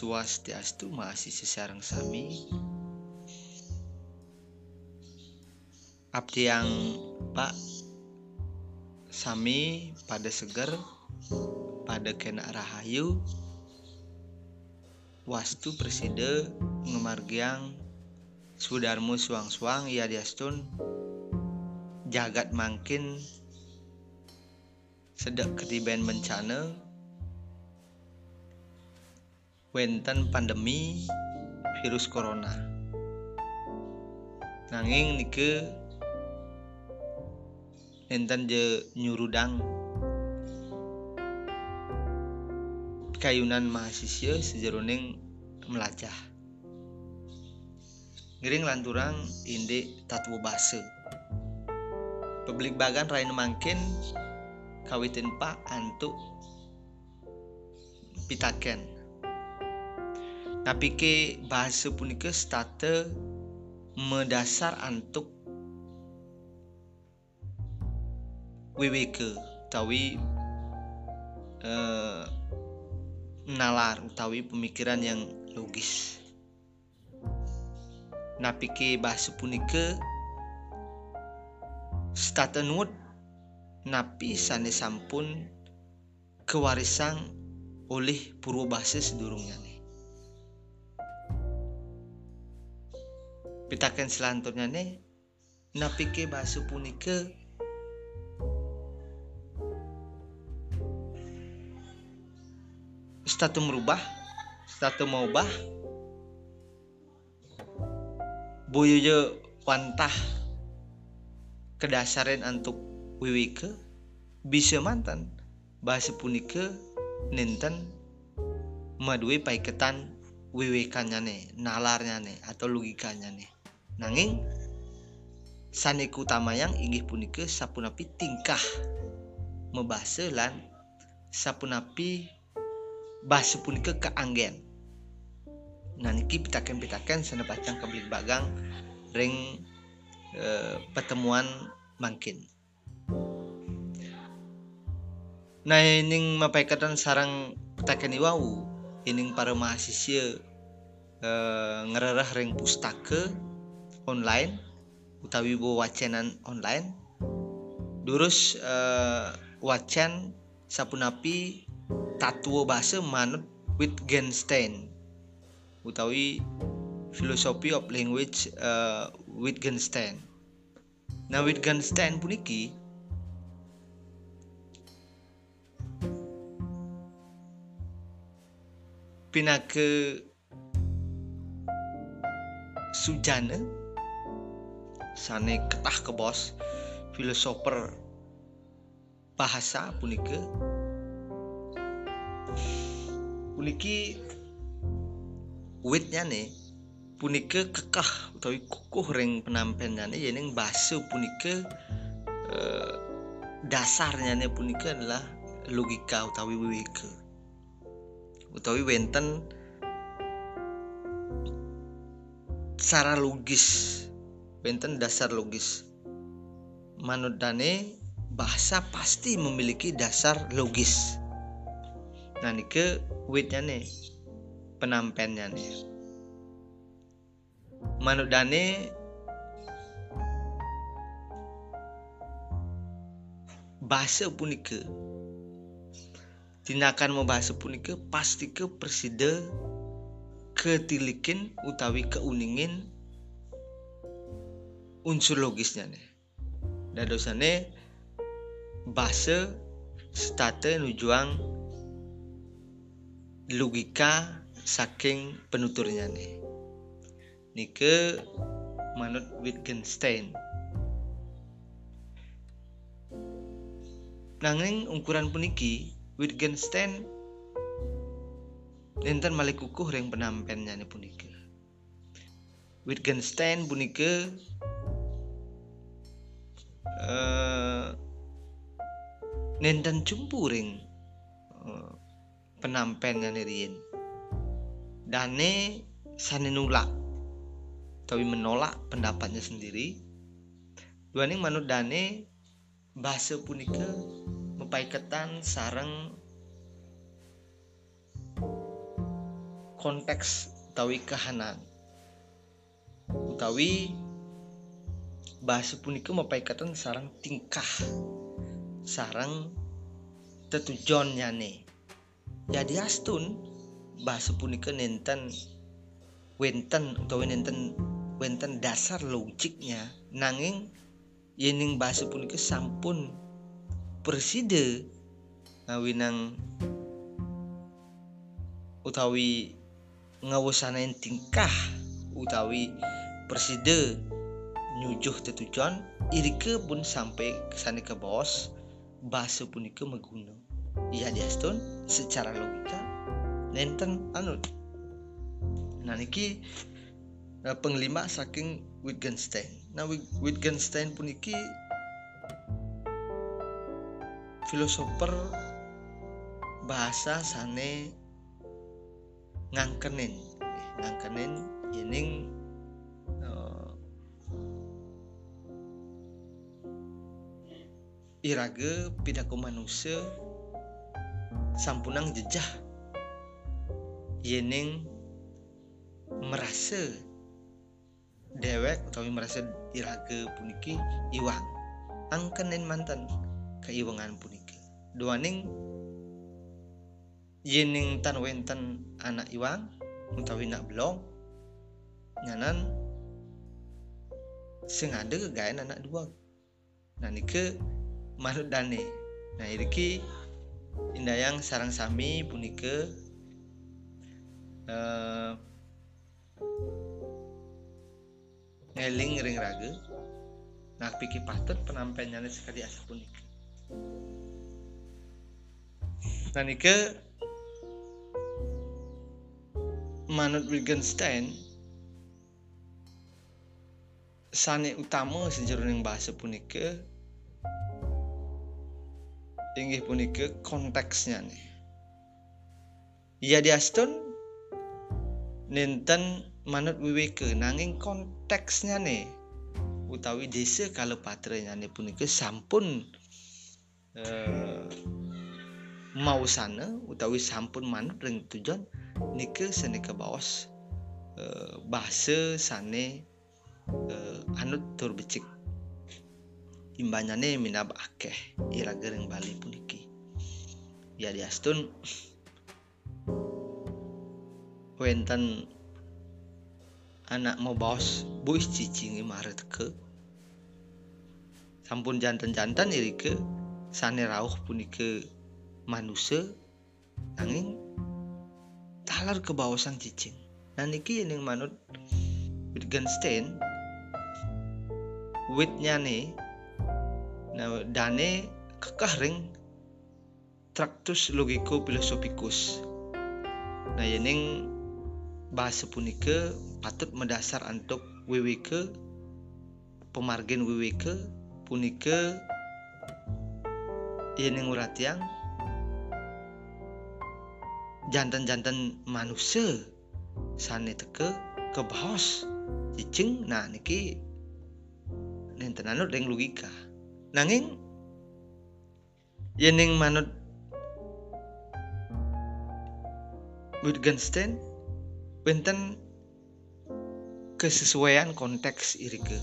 Swastiastu masih sesarang sami. Abdi yang Pak Sami pada seger pada kena rahayu. Wastu preside ngemargiang Sudarmu suang-suang ia diastun jagat mangkin sedek ketiban bencana wenten pandemi virus corona. Nanging nike enten je nyurudang. Kayunan mahasiswa sejeroning melacah. Ngiring lanturang inde tatwo base publik bagan rain mangkin kawitin pak antuk pitaken tapi ke bahasa punika starte mendasar antuk WWK utawi uh, nalar utawi pemikiran yang logis. Napi ke bahasa punika nuut napi sane sampun kewarisan oleh purwo bahasa sedurungnya pitaken selanturnya nih napike bahasa punika. Statu merubah statu maubah boyoyo wantah kedasaran untuk wiwike. Bisa mantan bahasa punika nenten madui paiketan wiwikannya nih nalarnya nih atau logikanya nih nanging saneku yang inggih punika sapunapi tingkah membahasa lan sapunapi bahasa punika keanggen. Nah niki pitaken-pitaken sana pacang kebelit bagang ring e, pertemuan mangkin. Nah ini mapaikatan sarang pitaken iwau ini para mahasiswa e, ngererah ring pustaka online utawi bu wacenan online. Durus uh, wacan sapunapi tatuo bahasa manut Wittgenstein utawi philosophy of language uh, Wittgenstein nah Wittgenstein puniki pinake sujana sane ketah ke bos filosofer bahasa punika puniki witnya nih punika kekah utawi kukuh ring penampilannya nih yang bahasa punika eh, dasarnya nih punika adalah logika utawi wiwika utawi wenten secara logis benten dasar logis. Manut Dane, bahasa pasti memiliki dasar logis. Nah, ini ke witnya nih, penampennya nih. Manut Dane, bahasa punika tindakan mau bahasa punika pasti ke preside ketilikin utawi keuningin unsur logisnya nih dan dosane bahasa starte nujuang logika saking penuturnya nih nike manut Wittgenstein. Nanging ukuran puniki Wittgenstein enten malih kukuh ring penampennya nih puniki. Wittgenstein puniki uh, nenten cumpuring uh, penampen nganirian dane sane nulak tapi menolak pendapatnya sendiri. Duaning manut dane bahasa punika mepaiketan sarang konteks utawi kahanan utawi bahasa punika mapaikatan sarang tingkah sarang tetujon nyane. Jadi astun bahasa punika nenten wenten utawi nenten wenten dasar logiknya. Nanging yening bahasa punika sampun preside ngawinang utawi ngawusanain tingkah utawi preside nyujuh tetujuan irike pun sampai ke sana ke bos bahasa punika meguna iya diaston secara logika nenten anu. Nah niki nah, penglima saking Wittgenstein. Nah Wittgenstein puniki filosofer bahasa sane ngangkenen. Ngangkenen yening irage pidaku manusia sampunang jejah. Yening merasa dewek atau merasa irage puniki iwang. Angkenen mantan keiwangan puniki. Duaning yening tan wenten anak iwang utawi nak belum nyanan sing ada anak dua nah nike manut dane nah iki indayang sarang sami punike uh, ngeling ring raga nah pikir patut penampilannya sekali asa punike. Nah nike manut Wittgenstein sane utama sejroning bahasa punika inggih punika konteksnya nih ya diaston nenten manut wiweke nanging konteksnya nih utawi desa kalau patrenya nih punika sampun uh, mau sana utawi sampun manut ring tujuan nika sane ke uh, bahasa sane uh, anut tur becik imbanyane minab akeh ira gereng bali puniki. Ya diastun wenten anak mau bawas buis cicingi maret ke. Sampun jantan-jantan iri ke sane rauh punike manusia nanging talar ke bawah sang cicing. Nah niki yang manut Wittgenstein witnya nih nah dane kekah ring traktus logiko filosofikus nah yening bahasa punika patut mendasar untuk WWK pemargin WWK punika yening uratiang jantan-jantan manusia sane teke ke bos cicing nah niki nenten ring logika nanging yening manut Wittgenstein benten kesesuaian konteks irike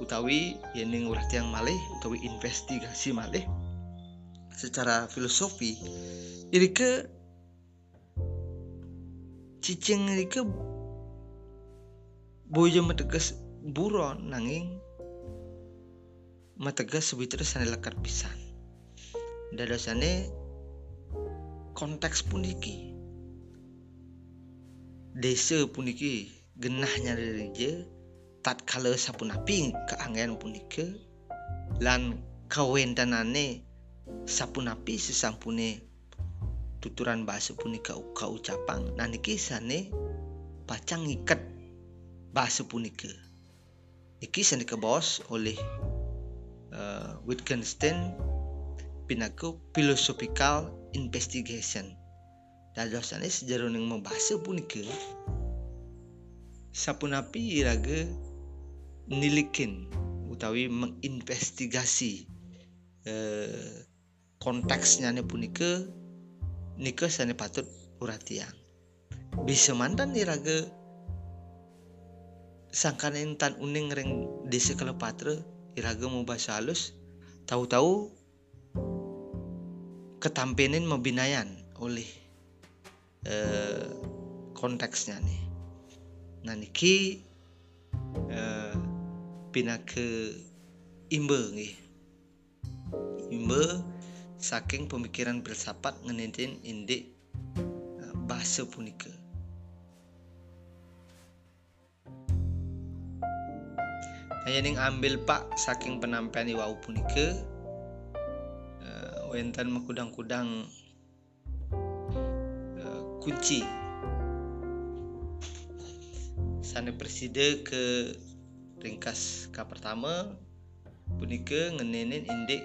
utawi yening urat yang malih utawi investigasi malih secara filosofi irike cicing ke boyo mategas buron nanging mategas sebetulnya sana lekat pisan. Dadasane konteks puniki. Desa puniki genahnya dari je tat kala sapunapi keangen punike lan kawentanane sapunapi sesampune tuturan bahasa punika uka ucapan nah niki sane pacang ngikat bahasa punika niki sane ke bos oleh uh, Wittgenstein pinaku philosophical investigation. Dadosane sejarah yang membahasa punika sapunapi iraga nilikin utawi menginvestigasi uh, konteksnya punika nika sane patut uratian. Bisa mantan iraga sangkanin tan uning ring desa kalepatra iraga mau bahasa halus tahu-tahu ketampenin mebinayan oleh eh, konteksnya nih. Nah niki eh, pindah ke imbe nih imbe saking pemikiran filsafat ngenintin indik eh, bahasa punika Hanya ning ambil pak saking penampilan wau punika uh, wenten mekudang-kudang uh, kunci. Sana preside ke ringkas ka pertama punika ngenenin indik.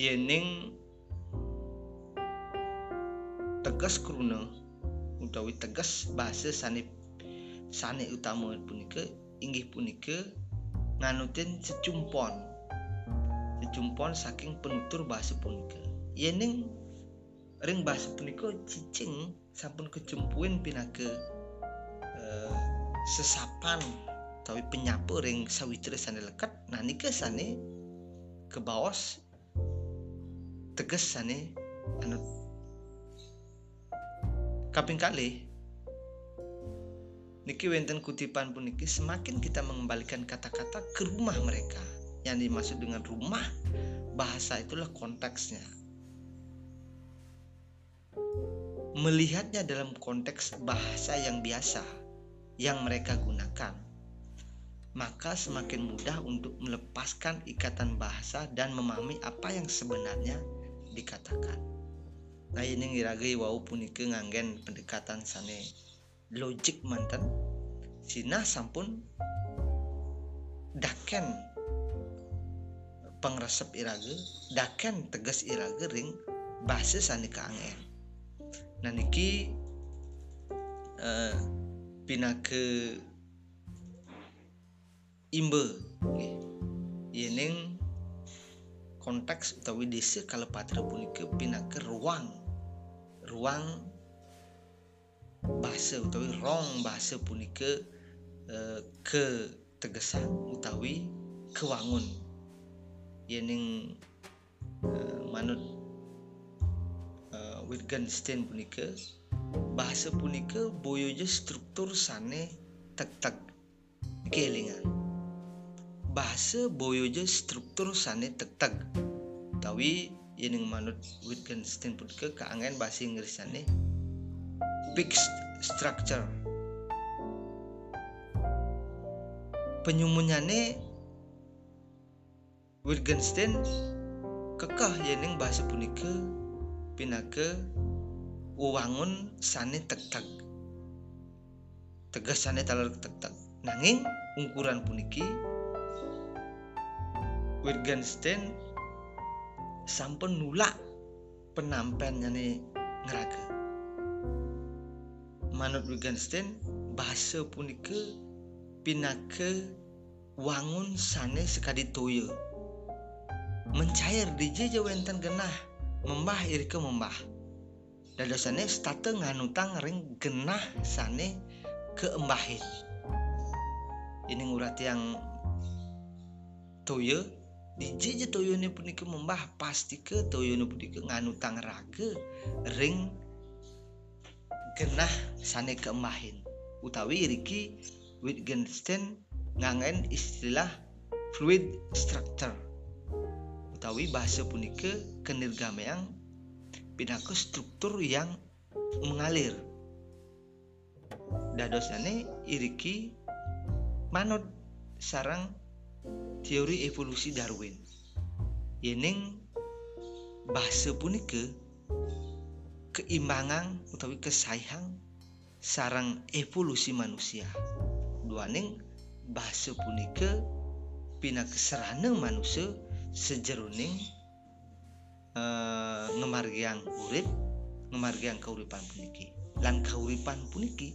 Yening tegas kruna utawi tegas bahasa sane sane utama punika inggih punika nganutin secumpon secumpon saking penutur bahasa punika. Yening ring bahasa punika cicing sampun kecempuin pinake uh, sesapan tapi penyapu ring sawitra sane lekat. Nah nika sane ke bawas tegas sane kaping kali niki wenten kutipan puniki semakin kita mengembalikan kata-kata ke rumah mereka yang dimaksud dengan rumah bahasa itulah konteksnya melihatnya dalam konteks bahasa yang biasa yang mereka gunakan, maka semakin mudah untuk melepaskan ikatan bahasa dan memahami apa yang sebenarnya dikatakan. Nah ini ngiragai wau punike nganggen pendekatan sane. Logik mantan Sina sampun daken pengresep irage daken tegas irage ring bahasa sane kaangen nah niki uh, pina ke imbe yening konteks utawi desa kalau patra punika ke ruang ruang bahasa utawi rong bahasa punika uh, ke tegesan utawi kewangun. Yening uh, manut Wittgenstein punika bahasa punika boyoja struktur sane tek-tek kelingan bahasa boyoja struktur sane tek-tek yening manut Wittgenstein punika kaangen bahasa Inggris sane fixed structure. Penyumunyane Wittgenstein kekah yening bahasa punika pinake uwangun sane tek-tek tegas sane talar tek-tek nanging ukuran puniki Wittgenstein sampun nulak penampen nyane ngeraga. Manut Wittgenstein bahasa punike pinake wangun sane sekadi toyo mencair di jeje wenten genah membah irike membah. Dadasane state nganutang ring genah sane keembahin. Ini ngurat yang toyo di toyo ini punike membah pasti ke toyo ini punike nganutang raga ring genah sane keembahin utawi Riki Wittgenstein ngangen istilah fluid structure. Utawi bahasa punika kenirgameang pinaka struktur yang mengalir. Dadosane iriki manut sarang teori evolusi Darwin. Yening bahasa punika keimbangan utawi kesayang sarang evolusi manusia. Duaning bahasa punika pina keserane manusia sejeruning uh, ngemargiang urip ngemargiang kauripan puniki. Lan kauripan puniki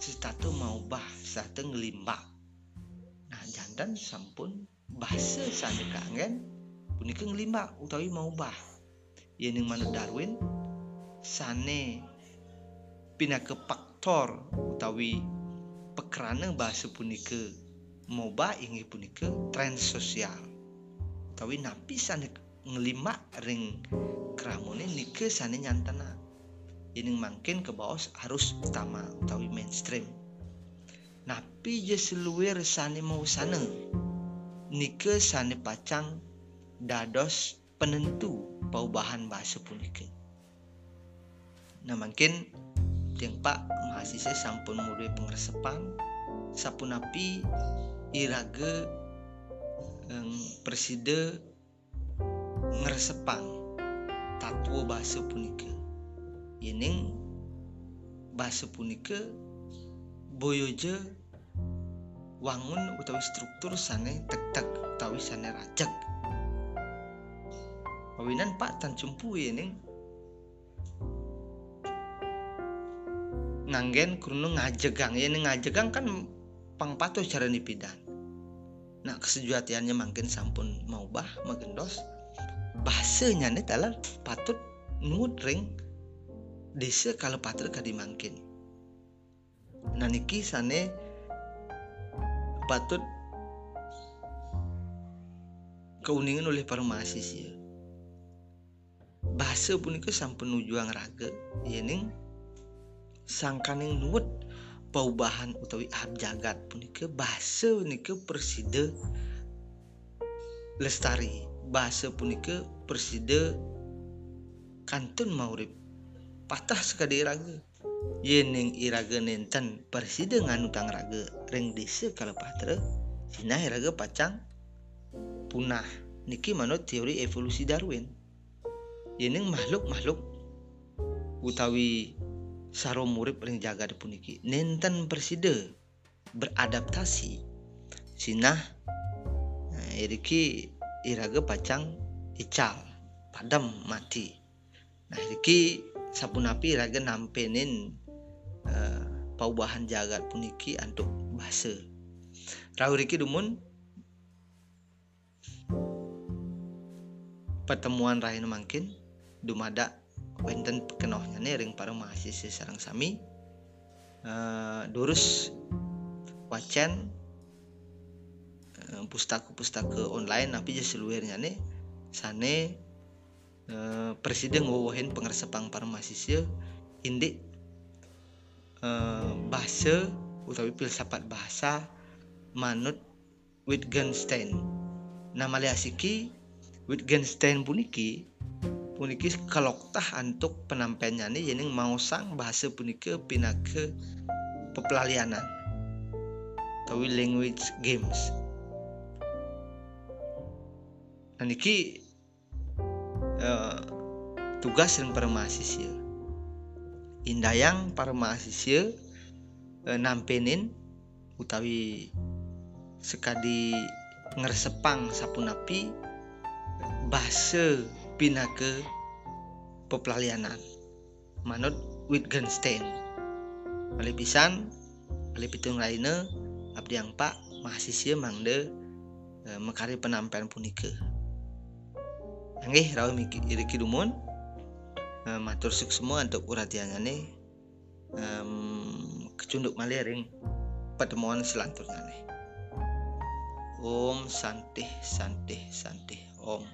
setato mau bah satu ngelimbak jantan sampun bahasa sane kangen punika ngelima utawi mau bah. Yening manut Darwin sane pinake faktor utawi pekerana bahasa punika mau bah inggih punika tren sosial. Utawi napi sane ngelima ring kramone nike sane nyantana ini makin ke bawah harus utama utawi mainstream napi je seluwer sane mau sana. Nike sane pacang dados penentu perubahan bahasa punika. Nah mungkin tiang pak mahasiswa sampun mulai pengeresepan sapun api iraga preside ngeresepang tatwa bahasa punika. Yening bahasa punika boyoje wangun utawi struktur sane tek-tek utawi sane rajak. Pawinan Pak Tan Cumpu yening nganggen kurno ngajegang. Yening ngajegang kan pangpato cara nipidan nah kesejatiannya makin sampun mau bah magendos bahasanya nih talar patut nut ring desa kalau patut kadi mangkin nah niki sane patut keuningan oleh para mahasiswa. Bahasa punika sampun nujuang raga yening sangkaning nuwut perubahan utawi abjagat punika bahasa punika persida lestari. Bahasa punika persida kantun maurip. Patah sekali raga yening iraga nenten persida nganutang raga ring desa kalau patra sinah iraga pacang punah. Niki manut teori evolusi Darwin. Yening makhluk-makhluk utawi saro murid ring jaga puniki nenten persida beradaptasi. Sinah nah, iriki iraga pacang ical padam mati. Nah iki sapunapi iraga nampenin uh, paubahan jagat puniki untuk bahasa. Rahu riki dumun pertemuan rahin mungkin dumada wenten kenohnya nih ring para mahasiswa sarang sami uh, durus wacan Eh, pustaka-pustaka online tapi je seluirnya nih sane uh, presiden ngawahin pengersepang para mahasiswa indik uh, bahasa utawi filsafat bahasa manut Wittgenstein. Nama liasiki Wittgenstein puniki puniki kaloktah untuk penampilannya nih yang mau sang bahasa puniki pinake pepelalianan atau language games. Nah niki uh, tugas yang para mahasiswa. Indayang para mahasiswa uh, nampenin utawi sekadi ngersepang sapunapi bahasa pinake pepelalianan manut Wittgenstein Malih pisan lainnya abdi yang pak mahasiswa mangde e, mekari penampilan punika Nggih rawi miki iriki dumun uh, matur suk semua untuk uratiannya nih um, kecunduk malering pertemuan selanjutnya nih Om santih santih santih Om